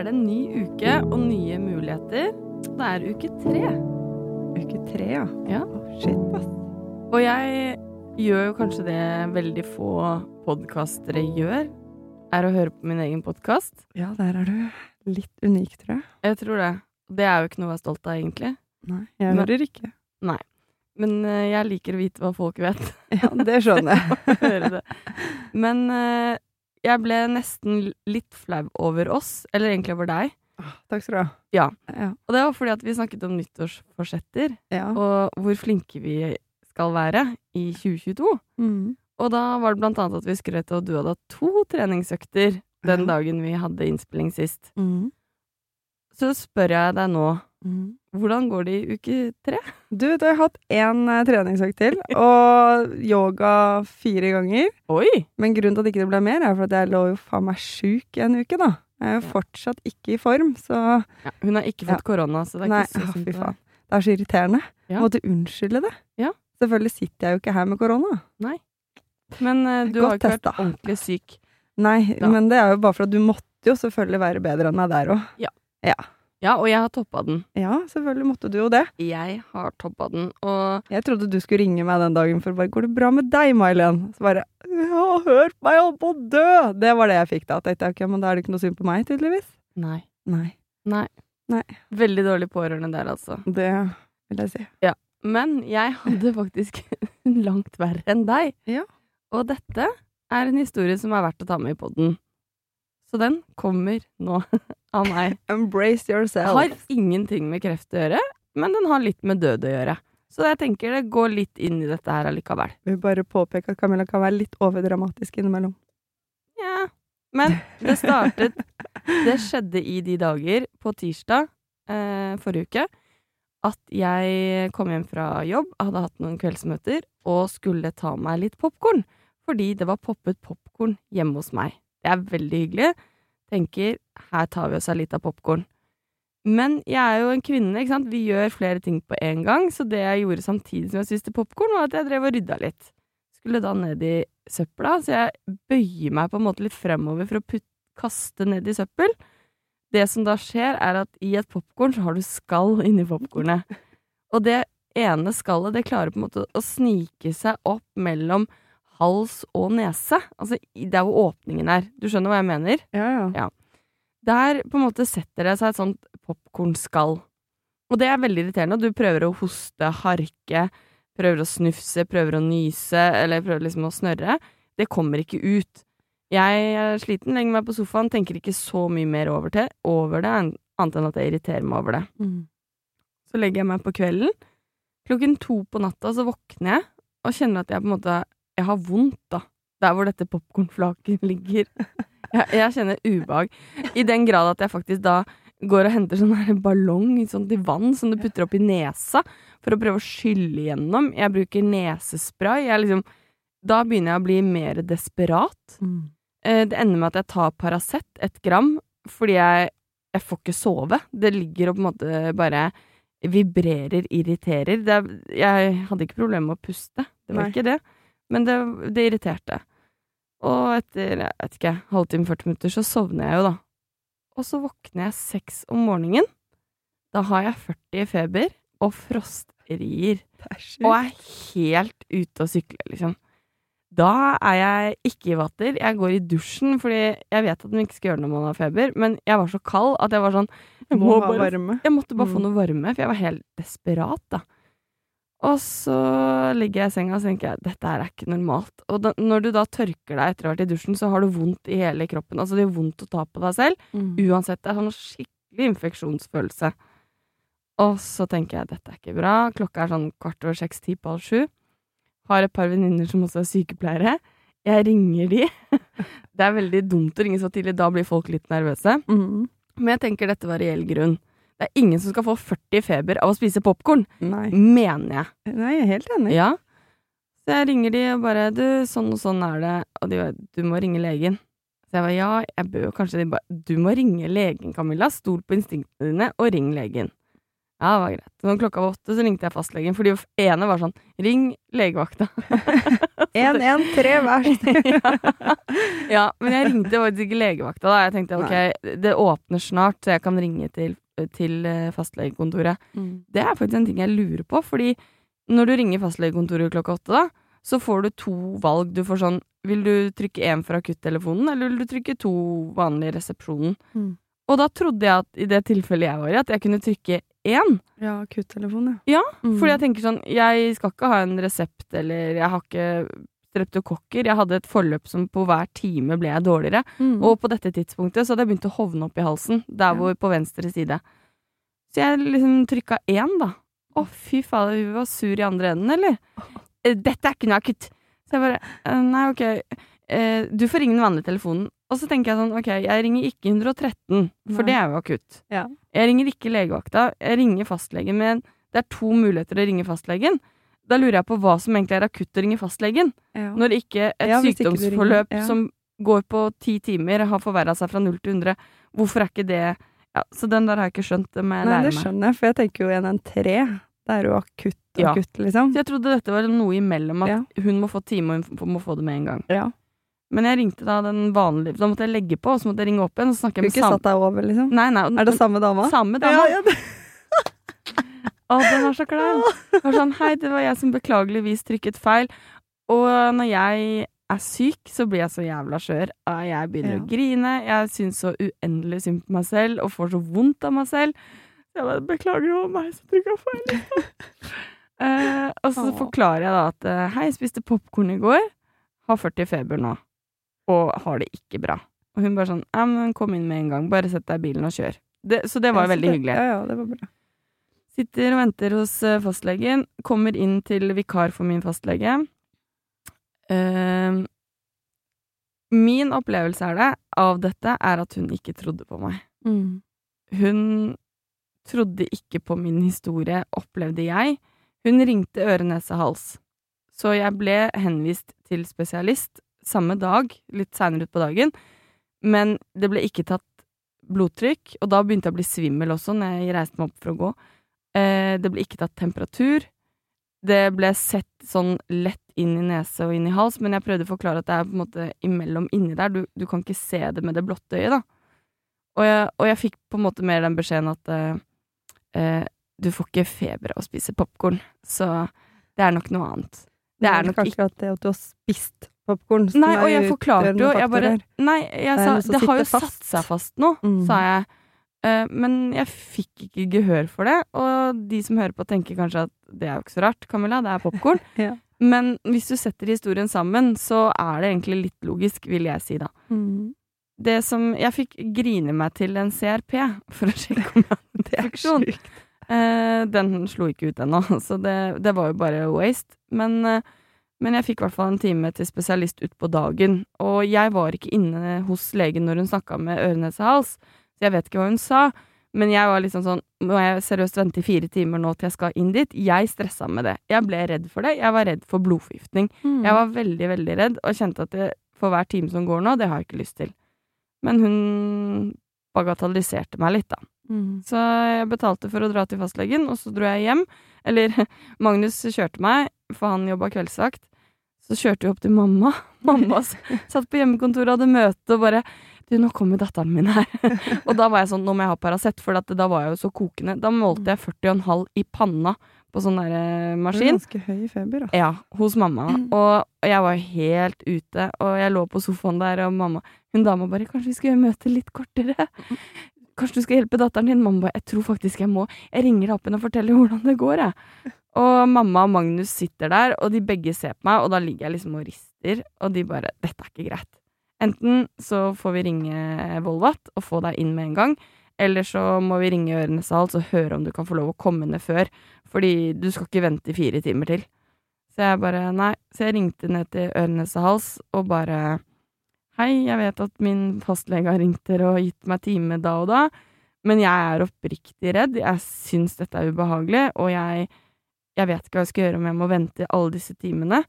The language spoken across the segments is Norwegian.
Er det en ny uke og nye muligheter. Det er uke tre. Uke tre, ja. Ja. Shit, ass. Og jeg gjør jo kanskje det veldig få podkastere gjør, er å høre på min egen podkast. Ja, der er du litt unik, tror jeg. Jeg tror det. Det er jo ikke noe å være stolt av, egentlig. Nei, jeg Men- hører ikke. Nei. Men eh, jeg liker å vite hva folk vet. Ja, det skjønner jeg. Men eh, jeg ble nesten litt flau over oss, eller egentlig over deg. Ah, Takk skal du ha. Ja. Ja. Og det var fordi at vi snakket om nyttårsforsetter, ja. og hvor flinke vi skal være i 2022. Mm. Og da var det blant annet at vi skrøt av at du hadde hatt to treningsøkter den dagen vi hadde innspilling sist. Mm. Så spør jeg deg nå, Mm. Hvordan går det i uke tre? Du, da har jeg hatt én eh, treningsøkt til, og yoga fire ganger. Oi! Men grunnen til at ikke det ble mer, er for at jeg lå jo faen meg sjuk en uke, da. Jeg er jo Ja. fortsatt ikke i form, så Ja, hun har ikke fått korona, så det er Nei, ikke så synd fy faen. Det er så irriterende. Ja. Jeg måtte unnskylde det. Ja. Selvfølgelig sitter jeg jo ikke her med korona. Nei. Men uh, du Godt har ikke testa. vært ordentlig syk. Nei, Da. men det er jo bare for at du måtte jo selvfølgelig være bedre enn meg der òg. Ja, og jeg har toppa den. Ja, selvfølgelig måtte du jo det. Jeg har toppa den, og Jeg trodde du skulle ringe meg den dagen for å bare 'Går det bra med deg, May-Len?' Så bare 'Ja, hør på meg holde på å dø!' Det var det jeg fikk da. Tenkte jeg, ok, men da er det ikke noe synd på meg, tydeligvis. Nei. Nei. Nei. Nei. Veldig dårlig pårørende der, altså. Det vil jeg si. Ja. Men jeg hadde faktisk langt verre enn deg. Ja. Og dette er en historie som er verdt å ta med i poden. Så den kommer nå av nei. Embrace yourself. Har ingenting med kreft å gjøre, men den har litt med død å gjøre. Så jeg tenker det går litt inn i dette her allikevel. Vi bare påpeke at Camilla kan være litt overdramatisk innimellom. Ja. Men det startet Det skjedde i de dager, på tirsdag eh, forrige uke, at jeg kom hjem fra jobb, hadde hatt noen kveldsmøter, og skulle ta meg litt popkorn. Fordi det var poppet popkorn hjemme hos meg. Det er veldig hyggelig. Tenker her tar vi oss en liten popkorn. Men jeg er jo en kvinne, ikke sant. Vi gjør flere ting på en gang, så det jeg gjorde samtidig som jeg spiste popkorn, var at jeg drev og rydda litt. Skulle da ned i søpla, så jeg bøyer meg på en måte litt fremover for å putt, kaste ned i søppel. Det som da skjer, er at i et popkorn så har du skall inni popkornet. Og det ene skallet, det klarer på en måte å snike seg opp mellom hals og nese. Altså, er hvor åpningen er. Du skjønner hva jeg mener? Ja, ja. Der på en måte setter det seg et sånt popkornskall. Og det er veldig irriterende. Du prøver å hoste, harke, prøver å snufse, prøver å nyse, eller prøver liksom å snørre. Det kommer ikke ut. Jeg er sliten, legger meg på sofaen, tenker ikke så mye mer over, til, over det, annet enn at jeg irriterer meg over det. Mm. Så legger jeg meg på kvelden. Klokken to på natta så våkner jeg og kjenner at jeg på en måte Jeg har vondt, da. Der hvor dette popkornflaket ligger. Jeg, jeg kjenner ubehag. I den grad at jeg faktisk da går og henter sånn ballong sånn til vann som du putter opp i nesa for å prøve å skylle igjennom. Jeg bruker nesespray. Jeg liksom Da begynner jeg å bli mer desperat. Mm. Eh, Det ender med at jeg tar Paracet, ett gram, fordi jeg, jeg får ikke sove. Det ligger og på en måte bare vibrerer, irriterer. Det, jeg hadde ikke problemer med å puste, det var Nei. ikke det, men det, det irriterte. Og etter, jeg vet ikke, halvtime, 40 minutter, så sovner jeg jo, da. Og så våkner jeg seks om morgenen. Da har jeg 40 i feber og frostrier. Er og er helt ute å sykle, liksom. Da er jeg ikke i vatter. Jeg går i dusjen, fordi jeg vet at man ikke skal gjøre når man har feber, men jeg var så kald at jeg var sånn Jeg, Må må bare, varme. jeg måtte bare få Mm. noe varme, for jeg var helt desperat, da. Og så ligger jeg i senga og tenker jeg, dette her er ikke normalt. Og da, når du da tørker deg etter å ha vært i dusjen, så har du vondt i hele kroppen. Altså det gjør vondt å ta på deg selv. Mm. Uansett, det er sånn skikkelig infeksjonsfølelse. Og så tenker jeg dette er ikke bra. Klokka er sånn kvart over seks, ti på halv sju. Har et par venninner som også er sykepleiere. Jeg ringer de. Det er veldig dumt å ringe så tidlig, da blir folk litt nervøse. Mm. Men jeg tenker dette var reell grunn. Det er ingen som skal få 40 feber av å spise popkorn, mener jeg. Nei, jeg er helt enig. Ja. Så jeg ringer de og bare Du, sånn og sånn er det. Og de bare Du må ringe legen. Så jeg bare ja, jeg bør kanskje De bare Du må ringe legen, Camilla. Stol på instinktene dine, og ring legen. Ja, det var greit. Så når klokka var åtte, så ringte jeg fastlegen, for de ene var sånn Ring legevakta. 113 hver sted. ja, men jeg ringte faktisk ikke legevakta da. Jeg tenkte ok, det åpner snart, så jeg kan ringe til, til eh, fastlegekontoret. Mm. Det er faktisk en ting jeg lurer på, fordi når du ringer fastlegekontoret klokka åtte, da, så får du to valg. Du får sånn Vil du trykke én fra akuttelefonen, eller vil du trykke to vanlig i resepsjonen? Mm. Og da trodde jeg at i det tilfellet jeg var i, at jeg kunne trykke én. Ja, akuttelefon, ja. Ja, Mm. Fordi jeg tenker sånn Jeg skal ikke ha en resept, eller jeg har ikke streptokokker. Jeg hadde et forløp som på hver time ble jeg dårligere. Mm. Og på dette tidspunktet så hadde jeg begynt å hovne opp i halsen, der hvor på venstre side. Så jeg liksom trykka én, da. Å, fy fader, hun var sur i andre enden, eller? Eh, Dette er ikke noe akutt. Så jeg bare eh, Nei, ok. Eh, Du får ringe den vanlige telefonen. Og så tenker jeg sånn, ok, jeg ringer ikke 113, for Nei. det er jo akutt. Ja. Jeg ringer ikke legevakta, jeg ringer fastlegen, men det er to muligheter å ringe fastlegen. Da lurer jeg på hva som egentlig er akutt å ringe fastlegen, Ja. når ikke et Ja, sykdomsforløp ikke ringer, som går på ti timer, har forverra seg fra 0 til 100. Hvorfor er ikke det ja, Så den der har jeg ikke skjønt, det må jeg lære meg. Nei, det skjønner jeg, for jeg tenker jo 113. Det er jo akutt, Ja. akutt, liksom. Så jeg trodde dette var noe imellom, at hun må få time, og hun må få det med en gang. Ja. Men jeg ringte da den vanlige Da måtte jeg legge på, og så måtte jeg ringe opp igjen, og så Du med ikke satt deg over, liksom? Nei, nei, Er det samme dama? samme dama. Ja, ja, det. Å, den var så klein. Var sånn, hei, det var jeg som beklageligvis trykket feil. Og når jeg er syk, så blir jeg så jævla skjør. Jeg begynner Ja. å grine. Jeg syns så uendelig synd på meg selv, og får så vondt av meg selv. Jeg bare beklager, det var meg som trykka feil. Eh, og så forklarer jeg da at eh, hei, jeg spiste popkorn i går, har 40 feber nå, og har det ikke bra. Og hun bare sånn, ja, men kom inn med en gang, bare sett deg i bilen og kjør. Det, så det var Ja, veldig det- hyggelig. Ja, ja, det var bra. Sitter og venter hos eh, fastlegen. Kommer inn til vikar for min fastlege. Uh, min opplevelse er det, av dette er at hun ikke trodde på meg. Mm. Hun trodde ikke på min historie, opplevde jeg. Hun ringte øre, nese, hals. Så jeg ble henvist til spesialist samme dag, litt seinere utpå dagen. Men det ble ikke tatt blodtrykk, og da begynte jeg å bli svimmel også når jeg reiste meg opp for å gå. Eh, det ble ikke tatt temperatur. Det ble sett sånn lett inn i nese og inn i hals, men jeg prøvde å forklare at det er på en måte imellom inni der. Du, du kan ikke se det med det blotte øyet, da. Og jeg, og jeg fikk på en måte mer den beskjeden at eh, eh, du får ikke feber av å spise popkorn, så det er nok noe annet. Det er nok kanskje ikke at det at du har spist popkorn Nei, og jeg forklarte jo, jeg bare Nei, jeg sa det har jo fast. satt seg fast nå, Mm. sa jeg. Uh, men jeg fikk ikke gehør for det, og de som hører på, tenker kanskje at det er jo ikke så rart, Camilla, det er popkorn. Ja. Men hvis du setter historien sammen, så er det egentlig litt logisk, vil jeg si da. Mm. Det som Jeg fikk grine meg til en CRP for å sjekke om jeg hadde infeksjon. Eh, den slo ikke ut ennå, så det, det var jo bare waste. Men, eh, men jeg fikk i hvert fall en time til spesialist utpå dagen. Og jeg var ikke inne hos legen når hun snakka med ørenese hals, så jeg vet ikke hva hun sa. Men jeg var liksom sånn Må jeg seriøst vente i fire timer nå til jeg skal inn dit? Jeg stressa med det. Jeg ble redd for det. Jeg var redd for blodforgiftning. Mm. Jeg var veldig, veldig redd, og kjente at det, for hver time som går nå, det har jeg ikke lyst til. Men hun bagatelliserte meg litt, da. Mm. Så jeg betalte for å dra til fastlegen, og så dro jeg hjem. Eller Magnus kjørte meg, for han jobba kveldsvakt. Så kjørte vi opp til mamma. Mamma satt på hjemmekontoret og hadde møte og bare Du, nå kommer datteren min her. og da var jeg sånn Nå må jeg ha Paracet, for at da var jeg jo så kokende. Da målte jeg 40,5 i panna på sånn der maskin. Det er maskin. ganske høy feber, da. Ja, hos mamma. Og jeg var helt ute, og jeg lå på sofaen der, og mamma Hun dama bare 'Kanskje vi skal gjøre møtet litt kortere?' 'Kanskje du skal hjelpe datteren din?' Mamma bare 'Jeg tror faktisk jeg må. Jeg ringer deg opp igjen og forteller hvordan det går', jeg. Og mamma og Magnus sitter der, og de begge ser på meg, og da ligger jeg liksom og rister, og de bare 'Dette er ikke greit'. Enten så får vi ringe Volvat og få deg inn med en gang, eller så må vi ringe Ørenes Hals og høre om du kan få lov å komme ned før, fordi du skal ikke vente i fire timer til. Så jeg bare nei. Så jeg ringte ned til Ørenes Hals og bare Hei, jeg vet at min fastlege har ringt dere og gitt meg time da og da. Men jeg er oppriktig redd. Jeg syns dette er ubehagelig, og jeg, jeg vet ikke hva jeg skal gjøre om jeg må vente alle disse timene.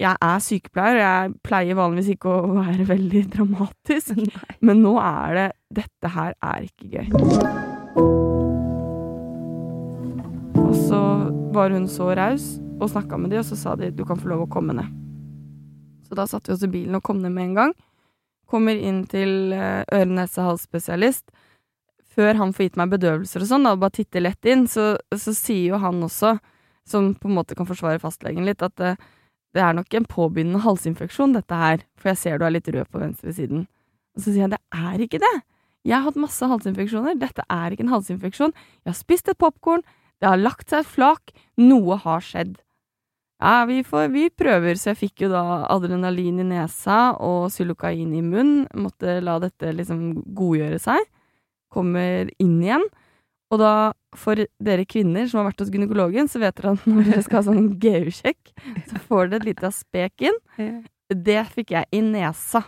Jeg er sykepleier, og jeg pleier vanligvis ikke å være veldig dramatisk, men nå er det Dette her er ikke gøy. Og så var hun så raus og snakka med de, og så sa de du kan få lov å komme ned. Så da satte vi oss i bilen og kom ned med en gang. Kommer inn til eh, øre-nese-hals-spesialist. Før han får gitt meg bedøvelser og sånn, da, og bare titter lett inn, så, så, sier jo han også, som på en måte kan forsvare fastlegen litt, at det, eh, det er nok en påbegynnende halsinfeksjon, dette her, for jeg ser du er litt rød på venstresiden. Og så sier jeg det er ikke det. Jeg har hatt masse halsinfeksjoner, dette er ikke en halsinfeksjon. Jeg har spist et popkorn, det har lagt seg et flak, noe har skjedd. Ja, vi, får, vi prøver, så jeg fikk jo da adrenalin i nesa og xylokain i munnen. Måtte la dette liksom godgjøre seg. Kommer inn igjen. Og da, for dere kvinner som har vært hos gynekologen, så vet dere at når dere skal ha sånn GU-sjekk, så får dere et lite spek inn. Det fikk jeg i nesa.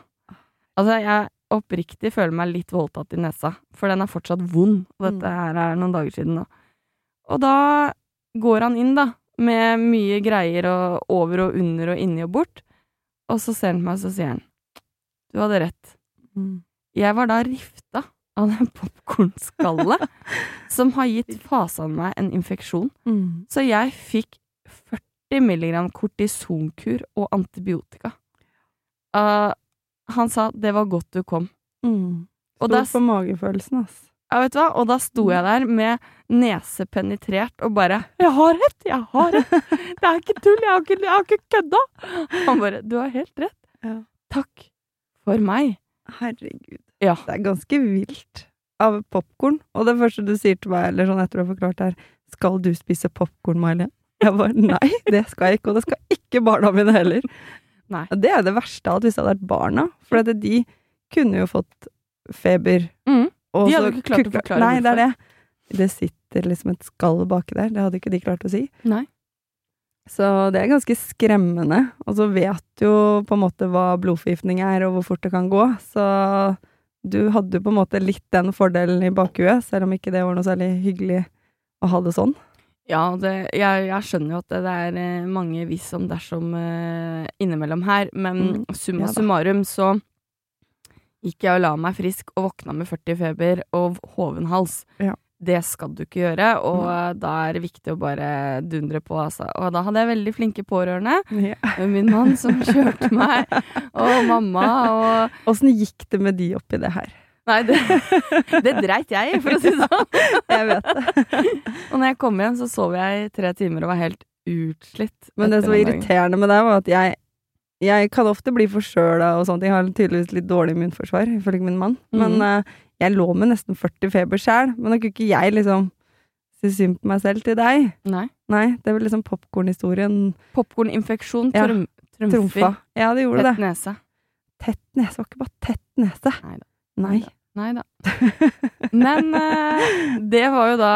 Altså, jeg oppriktig føler meg litt voldtatt i nesa, for den er fortsatt vond. Og dette mm. her er noen dager siden nå. Og da går han inn, da, med mye greier og over og under og inni og bort. Og så ser han på meg, og så sier han Du hadde rett. Mm. Jeg var da rifta av den popkornskallet som har gitt fasan meg en infeksjon. Mm. Så jeg fikk 40 milligram kortisonkur og antibiotika. Uh, han sa 'det var godt du kom'. Mm. Stor på magefølelsen, ass. Ja, vet du hva, og da sto jeg der med nese penetrert og bare 'Jeg har rett! Jeg har rett! Det er ikke tull! Jeg har ikke, jeg har ikke kødda!' Han bare 'Du har helt rett. Ja. Takk for meg'. Herregud. Ja. Det er ganske vilt av popkorn. Og det første du sier til meg, eller sånn etter å ha forklart det her 'Skal du spise popkorn, May-Len?' Jeg bare 'Nei, det skal jeg ikke', og det skal ikke barna mine heller. Nei. Det er det verste av at hvis det hadde vært barna, for de kunne jo fått feber. Mm. de hadde ikke klart å forklare Nei, det er det. Det sitter liksom et skall baki der. Det hadde ikke de klart å si. Nei. Så det er ganske skremmende. Og så vet du jo på en måte hva blodforgiftning er, og hvor fort det kan gå. Så du hadde jo på en måte litt den fordelen i bakhuet, selv om ikke det var noe særlig hyggelig å ha det sånn. Ja, det, jeg, jeg, skjønner jo at det, det er eh, mange hvis om dersom uh, innimellom her, men mm. summa ja, summarum så gikk jeg og la meg frisk og våkna med 40 feber og hoven hals. Ja. Det skal du ikke gjøre, og mm. da er det viktig å bare dundre på, altså. Og da hadde jeg veldig flinke pårørende. Ja. Min mann som kjørte meg, og mamma og Åssen gikk det med de oppi det her? Nei, det, det dreit jeg i, for å si det sånn. Jeg vet det. Og når jeg kom hjem, så sov jeg i tre timer og var helt utslitt. Men det som var irriterende med deg, var at jeg jeg kan ofte bli forkjøla og sånt. Jeg har tydeligvis litt dårlig immunforsvar, ifølge min mann. Mm. Men uh, jeg lå med nesten 40 feber sjæl. Men da kunne ikke jeg liksom si synd på meg selv til deg. Nei. Nei det var liksom popkornhistorien. Popkorninfeksjon ja. trumfer. Ja, det gjorde tett det. Nese. Tett nese. Var ikke bare tett nese. Neida. Nei. Nei da. Men uh, det var jo da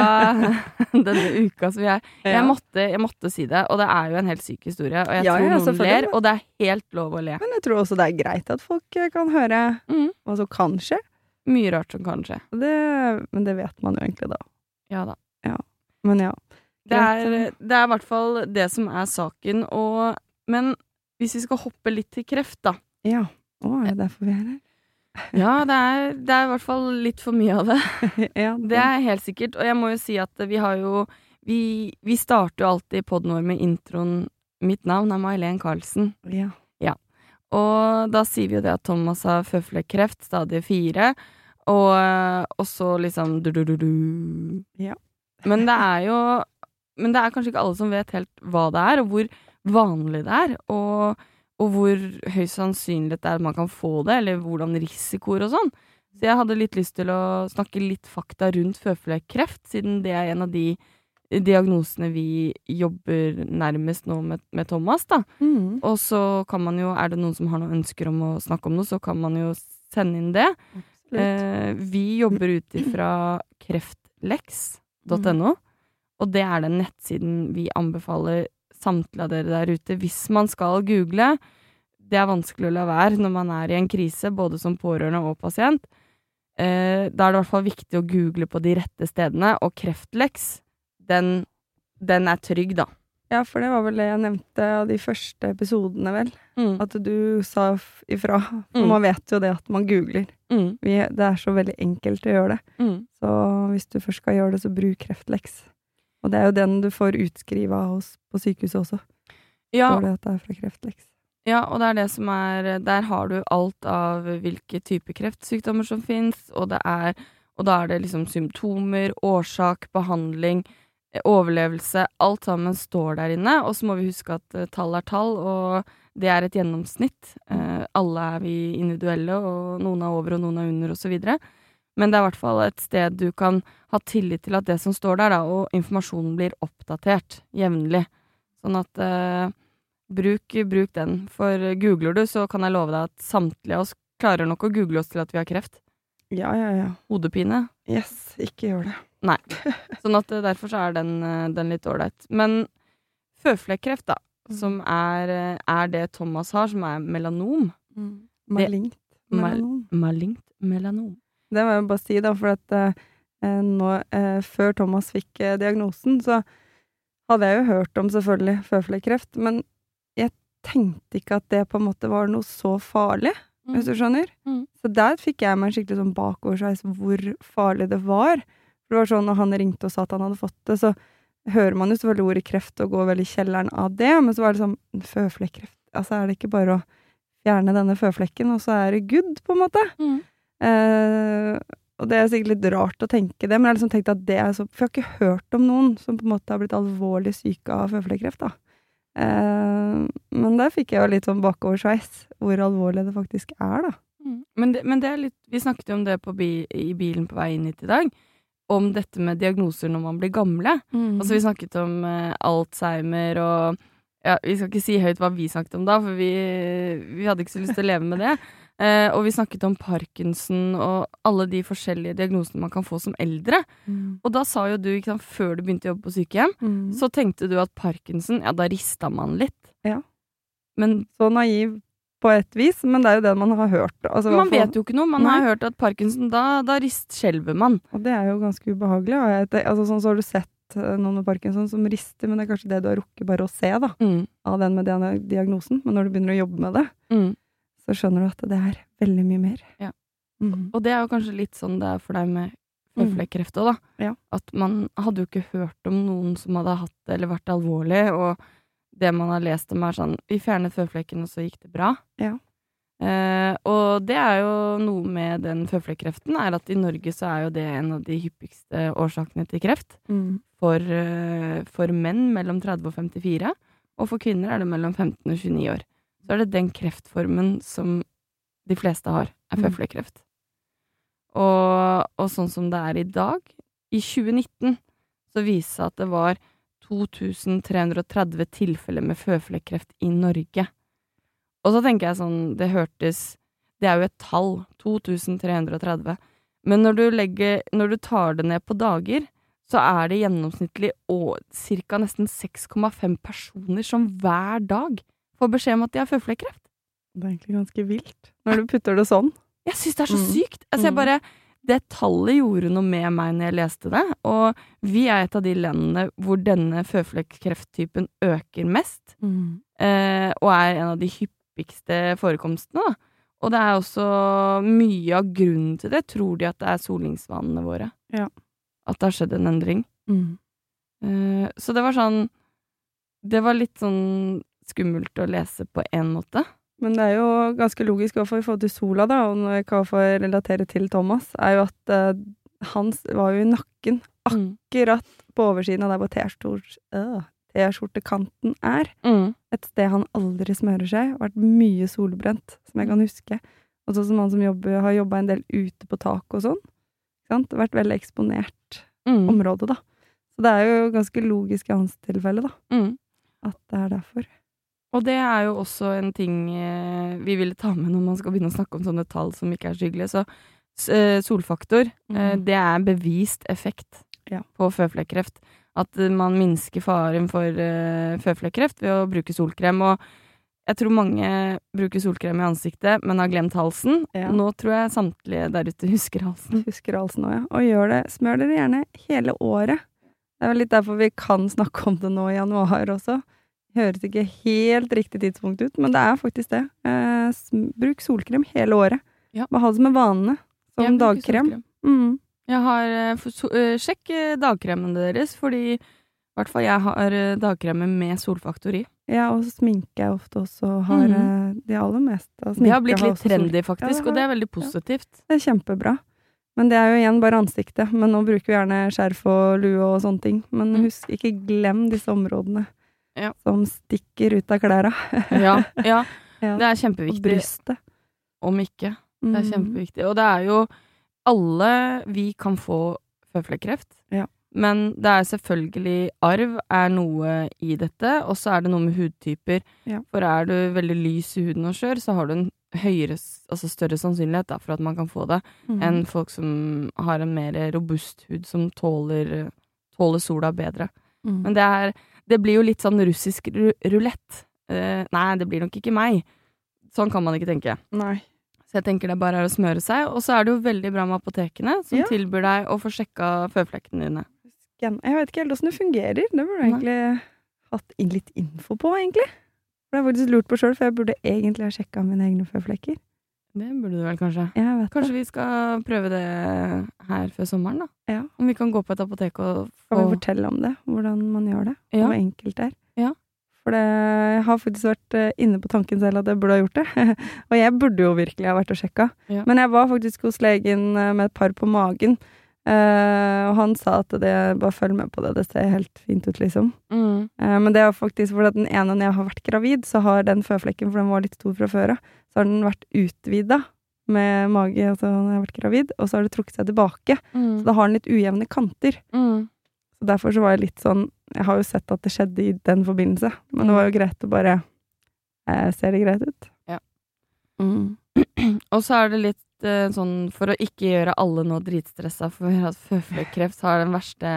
denne uka som jeg jeg, måtte, jeg måtte si det, og det er jo en helt syk historie. Og jeg ja, tror noen ler, og det er helt lov å le. Men jeg tror også det er greit at folk eh, kan høre mm. hva som kan skje. Mye rart som kan skje. Det, men det vet man jo egentlig da. Ja da. Ja. Men ja. Det er, det er i hvert fall det som er saken, og Men hvis vi skal hoppe litt til kreft, da. Ja. Å, er det derfor vi er her? Ja, det er, det er, i hvert fall litt for mye av det. ja, det. det er helt sikkert. Og jeg må jo si at vi har jo Vi, vi starter jo alltid poden vår med introen 'Mitt navn er May-Len Karlsen'. Ja. ja. Og da sier vi jo det at Thomas har føflekkreft, stadie fire, og, og så liksom du-du-du-du. Ja. Men det er jo Men det er kanskje ikke alle som vet helt hva det er, og hvor vanlig det er. Og og hvor høy sannsynlig det er at man kan få det, eller hvordan risikoer og sånn. Så jeg hadde litt lyst til å snakke litt fakta rundt føflekkreft, siden det er en av de diagnosene vi jobber nærmest nå med, med Thomas, da. Mm. Og så kan man jo, er det noen som har noen ønsker om å snakke om noe, så kan man jo sende inn det. Eh, vi jobber ut ifra kreftlex.no, mm. og det er den nettsiden vi anbefaler samtlige av dere der ute, hvis man skal google. Det er vanskelig å la være når man er i en krise, både som pårørende og pasient. eh, da er det i hvert fall viktig å google på de rette stedene, og Kreftleks, den, den er trygg, da. Ja, for det var vel det jeg nevnte av de første episodene, vel. Mm. At du sa ifra. For Mm. man vet jo det at man googler. Mm. Vi, det er så veldig enkelt å gjøre det. Mm. Så hvis du først skal gjøre det, så bruk Kreftleks. Og det er jo den du får utskriva hos på sykehuset også. Ja, Står det at det er fra Kreftleks. Ja, og det er det som er Der har du alt av hvilke typer kreftsykdommer som fins, og det er Og da er det liksom symptomer, årsak, behandling, eh, overlevelse Alt sammen står der inne, og så må vi huske at eh, tall er tall, og det er et gjennomsnitt. Eh, alle er vi individuelle, og noen er over, og noen er under, videre. Men det er i hvert fall et sted du kan ha tillit til at det som står der, da, og informasjonen blir oppdatert jevnlig. Sånn at eh, bruk, bruk den. For googler du, så kan jeg love deg at samtlige av oss klarer nok å google oss til at vi har kreft. Ja, ja, ja. Hodepine. Yes, ikke gjør det. Nei. Sånn at eh, derfor så er den, eh, den litt ålreit. Men føflekkreft, da, som er, eh, er det Thomas har, som er melanom. Malignt Mal- melanom. Malignt melanom. Det må jeg bare si, da, for at eh, eh, nå, eh, før Thomas fikk eh, diagnosen, så hadde jeg jo hørt om selvfølgelig føflekkreft, men jeg tenkte ikke at det på en måte var noe så farlig, hvis du skjønner. Mm. Så der fikk jeg meg en skikkelig sånn bakoversveis hvor farlig det var. For det var sånn når han ringte og sa at han hadde fått det, så hører man jo selvfølgelig ordet kreft og går veldig i kjelleren av det, men så var det sånn føflekkreft. Altså er det ikke bare å fjerne denne føflekken, og så er det good, på en måte. Mm. Eh, og det er sikkert litt rart å tenke det, men jeg har liksom tenkt at det er så For jeg har ikke hørt om noen som på en måte har blitt alvorlig syke av føflekkreft, da. Eh, men der fikk jeg jo litt sånn bakoversveis, hvor alvorlig det faktisk er, da. Mm. Men, det, men det er litt Vi snakket jo om det på bi, i bilen på vei inn hit i dag. Om dette med diagnoser når man blir gamle. Altså Vi snakket om uh, Alzheimer og ja, Vi skal ikke si høyt hva vi snakket om da, for vi, vi hadde ikke så lyst til å leve med det. Uh, og vi snakket om Parkinson og alle de forskjellige diagnosene man kan få som eldre. Mm. Og da sa jo du, sant, før du begynte å jobbe på sykehjem, Mm. så tenkte du at Parkinson, ja, da rista man litt. Ja. Men Så naiv på et vis, men det er jo det man har hørt. Altså, man vet jo ikke noe. Man har hørt at Parkinson, da, da ristskjelver man. Og det er jo ganske ubehagelig. Og altså, sånn, så har du sett eh, noen med parkinson som rister, men det er kanskje det du har rukket bare å se, da, Mm. av den med diagno- diagnosen. Men når du begynner å jobbe med det, Mm. så skjønner du at det er veldig mye mer. Ja. Mm. Og det er jo kanskje litt sånn det er for deg med føflekkreft òg, da. Ja. At man hadde jo ikke hørt om noen som hadde hatt det eller vært alvorlig, og det man har lest om er sånn Vi fjernet føflekken, og så gikk det bra. Ja. Eh, og det er jo noe med den føflekkreften, er at i Norge så er jo det en av de hyppigste årsakene til kreft. Mm. For, eh, for menn mellom 30 og 54, og for kvinner er det mellom 15 og 29 år. Så er det den kreftformen som de fleste har, er Mm. føflekkreft. Og, og sånn som det er i dag, i 2019, så viste det seg at det var 2330 tilfeller med føflekkreft i Norge. Og så tenker jeg sånn, det hørtes Det er jo et tall, 2330. Men når du legger Når du tar det ned på dager, så er det gjennomsnittlig ca. nesten 6,5 personer som hver dag får beskjed om at de har føflekkreft. Det er egentlig ganske vilt, når du putter det sånn. Jeg syns det er så Mm. sykt! Altså, jeg Mm. bare Det tallet gjorde noe med meg når jeg leste det, og vi er et av de landene hvor denne føflekkrefttypen øker mest, eh, og er en av de hyppigste forekomstene, da. Og det er også mye av grunnen til det, tror de at det er solingsvanene våre. Ja. At det har skjedd en endring. Eh, så det var sånn Det var litt sånn skummelt å lese på én måte. Men det er jo ganske logisk, hvert i forhold til sola, da, og når jeg kan få relatere til Thomas, er jo at uh, hans var jo i nakken, akkurat på oversiden av der hvor T-skjortekanten T-skjortekanten er. Mm. Et sted han aldri smører seg. Vært mye solbrent, som jeg kan huske. Og sånn som han som jobber, har jobba en del ute på tak og sånn. Sant? Vært veldig eksponert Mm. område, da. Så det er jo ganske logisk i hans tilfelle, da. Mm. At det er derfor. Og det er jo også en ting eh, vi ville ta med når man skal begynne å snakke om sånne tall som ikke er så hyggelige. Så eh, solfaktor, Mhm. det er bevist effekt Ja. på føflekkreft. At man minsker faren for føflekkreft ved å bruke solkrem. Og Jeg tror mange bruker solkrem i ansiktet, men har glemt halsen. Ja. Nå tror jeg samtlige der ute husker halsen. Husker halsen òg, ja. Og gjør det. Smør dere gjerne hele året. Det er vel litt derfor vi kan snakke om det nå i januar også. Høres ikke helt riktig tidspunkt ut, men det er faktisk det. Eh, bruk solkrem hele året. Ja. Bare ha det som en vane. Som Jeg dagkrem. Mm. Jeg har eh, so, eh, Sjekk eh, dagkremen deres, fordi i hvert fall jeg har dagkremer med solfaktor i. Ja, og så sminker jeg ofte også. Har eh, de aller meste Det har blitt litt trendy, faktisk, Ja, det og det er veldig positivt. Det er kjempebra. Men det er jo igjen bare ansiktet. Men nå bruker vi gjerne skjerf og lue og sånne ting. Men Mm. husk, ikke glem disse områdene Ja. som stikker ut av klærne. Ja, ja, det er kjempeviktig. Og brystet. Om ikke. Det er Mm. kjempeviktig. Og det er jo Alle vi kan få føflekkreft. Ja. Men det er selvfølgelig Arv er noe i dette, og så er det noe med hudtyper. Ja. For er du veldig lys i huden og skjør, så har du en høyere, altså større sannsynlighet da, for at man kan få det, Mm. enn folk som har en mer robust hud, som tåler, tåler sola bedre. Mm. Men det er Det blir jo litt sånn russisk ru rulett. Uh, nei, det blir nok ikke meg. Sånn kan man ikke tenke. Nei. Så jeg tenker det bare er å smøre seg. Og så er det jo veldig bra med apotekene, som Ja. tilbyr deg å få sjekka føflekkene dine. Jeg vet ikke helt åssen det fungerer. Det burde jeg egentlig hatt litt info på, egentlig. For det har jeg faktisk lurt på sjøl, for jeg burde egentlig ha sjekka mine egne føflekker. Det burde du vel kanskje. Kanskje det. vi skal prøve det her før sommeren, da? Ja. Om vi kan gå på et apotek og Kan vi fortelle om det? Hvordan man gjør det? Ja. Hvor enkelt det er? Ja. For det, jeg har faktisk vært eh, inne på tanken selv at jeg burde ha gjort det. og jeg burde jo virkelig ha vært og sjekka. Ja. Men jeg var faktisk hos legen eh, med et par på magen. Eh, og han sa at det, bare følg med på det, det ser helt fint ut, liksom. mm. Uh, men det er faktisk fordi at den ene når jeg har vært gravid, så har den føflekken, for den var litt stor fra før av, så har den vært utvida med mage altså når jeg har vært gravid, og så har det trukket seg tilbake. Mm. Så da har den litt ujevne kanter. Mm. Så derfor så var jeg litt sånn Jeg har jo sett at det skjedde i den forbindelse, men det var jo greit å bare eh, Ser det greit ut? Ja. Mm. Og så er det litt eh, sånn for å ikke gjøre alle nå dritstressa for at føflekkreft har den verste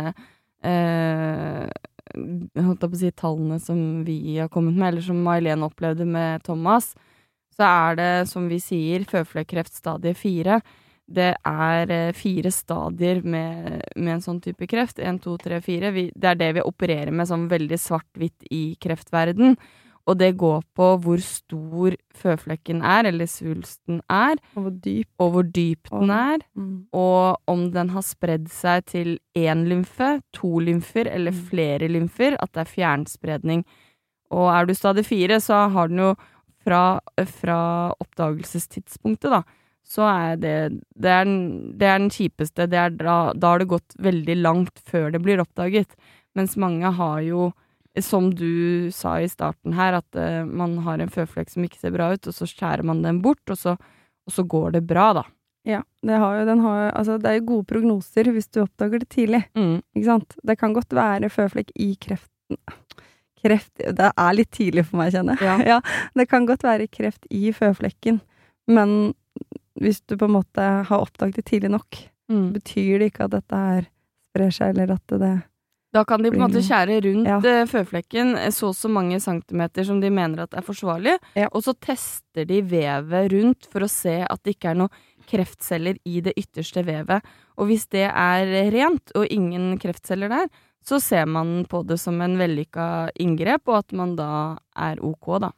uh, holdt jeg på å si tallene som vi har kommet med, eller som May-Helen opplevde med Thomas, så er det, som vi sier, føflekkreft stadie fire. Det er eh, fire stadier med, med en sånn type kreft. En, to, tre, fire. Vi, det er det vi opererer med sånn veldig svart-hvitt i kreftverden. Og det går på hvor stor føflekken er, eller svulsten er, Og hvor dyp. og hvor dyp den er, Mm. og om den har spredd seg til én lymfe, to lymfer eller Mm. flere lymfer, at det er fjernspredning. Og er du stadig fire, så har den jo fra, fra oppdagelsestidspunktet, da, så er det det er, den, det er den kjipeste. Det er da, da har det gått veldig langt før det blir oppdaget. Mens mange har jo, som du sa i starten her, at uh, man har en føflekk som ikke ser bra ut, og så skjærer man den bort, og så, og så går det bra, da. Ja. Det, har jo, den har, altså, det er jo gode prognoser hvis du oppdager det tidlig. Mm. Ikke sant? Det kan godt være føflekk i kreften Kreft Det er litt tidlig for meg, kjenner jeg. Ja. det kan godt være kreft i føflekken, men hvis du på en måte har oppdaget det tidlig nok, Mm. betyr det ikke at dette her sprer seg, eller at det Da kan de på en måte skjære rundt Ja. eh, føflekken eh, så og så mange centimeter som de mener at er forsvarlig, Ja. og så tester de vevet rundt for å se at det ikke er noen kreftceller i det ytterste vevet. Og hvis det er rent og ingen kreftceller der, så ser man på det som en vellykka inngrep, og at man da er ok, da.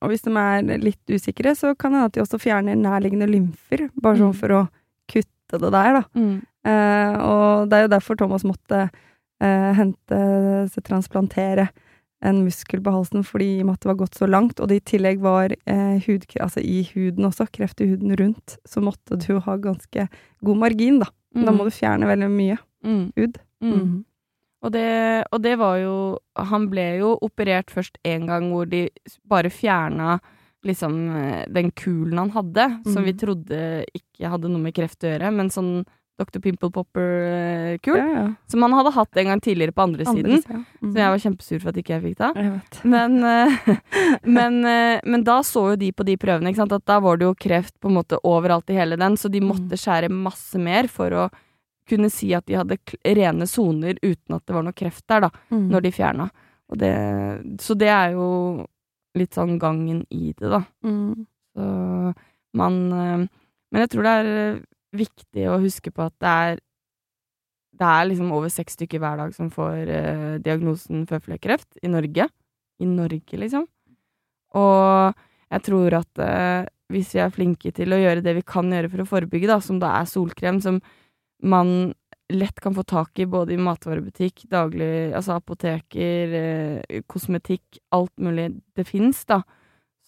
Og hvis de er litt usikre, så kan det hende at de også fjerner nærliggende lymfer, bare sånn Mm. for å kutte det der, da. Eh, og det er jo derfor Thomas måtte eh, hente, så transplantere en muskel på halsen, fordi i og med at det var gått så langt, og det i tillegg var eh, hud, altså i huden også, kreft i huden rundt, så måtte du ha ganske god margin, da. Da må du fjerne veldig mye mm. hud. Mm. Og det, og det var jo Han ble jo operert først én gang hvor de bare fjerna liksom eh, den kulen han hadde, som vi trodde ikke hadde noe med kreft å gjøre, men sånn Dr. Pimple Popper-kul, Ja, ja. som man hadde hatt en gang tidligere på andre, Andre siden. Ja. Mm. Så jeg var kjempesur for at ikke jeg fikk det. Jeg. Men, eh, men, eh, men da så jo de på de prøvene, at da var det jo kreft på en måte overalt i hele den, så de måtte Mm. skjære masse mer for å kunne si at de hadde rene soner uten at det var noe kreft der, da Mm. når de fjerna. Og det, så det er jo litt sånn gangen i det, da. Mm. Så man eh, Men jeg tror det er eh, viktig å huske på at det er Det er liksom over seks stykker hver dag som får eh, diagnosen føflekkreft i Norge. I Norge, liksom. Og jeg tror at eh, hvis vi er flinke til å gjøre det vi kan gjøre for å forebygge, da, som da er solkrem, som man lett kan få tak i både i matvarebutikk, daglig Altså apoteker, eh, kosmetikk, alt mulig det fins, da,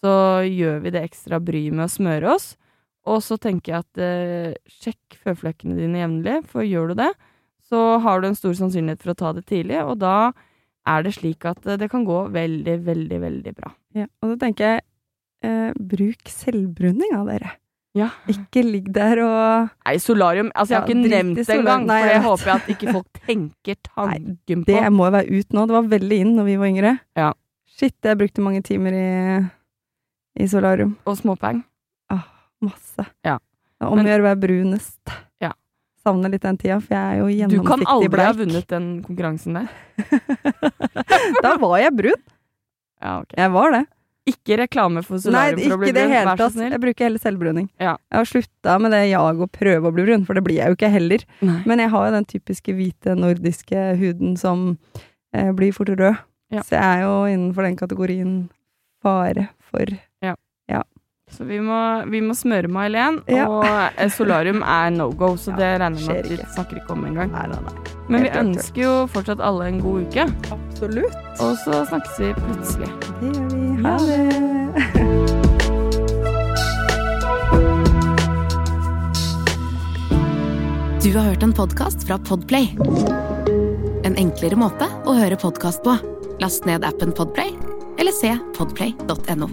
så gjør vi det ekstra bryet med å smøre oss. Og så tenker jeg at eh, sjekk føflekkene dine jevnlig, for gjør du det, så har du en stor sannsynlighet for å ta det tidlig, og da er det slik at eh, det kan gå veldig, veldig, veldig bra. Ja, og så tenker jeg eh, bruk selvbruning av dere. Ja. Ikke ligg der og Nei, solarium Altså, jeg har ikke nevnt det engang, for jeg det håper jeg at ikke folk tenker tanken på. Det må jo være ut nå. Det var veldig inn når vi var yngre. Ja. Shit, jeg brukte mange timer i, i solarium. Og småpeng. Masse. Ja. Om å gjøre å være brunest. Ja. Savner litt den tida, for jeg er jo Du kan gjennomsiktig aldri ha vunnet den konkurransen der. da var jeg brun. Ja, ok. Jeg var det. Ikke reklame for Nei, solarium for å bli brun, vær så snill. Jeg bruker heller selvbruning. Ja. Jeg har slutta med det jaget å prøve å bli brun, for det blir jeg jo ikke heller. Nei. Men jeg har jo den typiske hvite nordiske huden som eh, blir fort rød. Ja. Så jeg er jo innenfor den kategorien fare for Så vi må, vi må smøre May-Helen, Ja. og solarium er no go, så Ja, det regner jeg med at vi snakker ikke om engang. Men vi ønsker jo fortsatt alle en god uke, Absolutt. og så snakkes vi plutselig. Det gjør vi. Ha det. Du har hørt en podkast fra Podplay. En enklere måte å høre podkast på. Last ned appen Podplay, eller se podplay.no.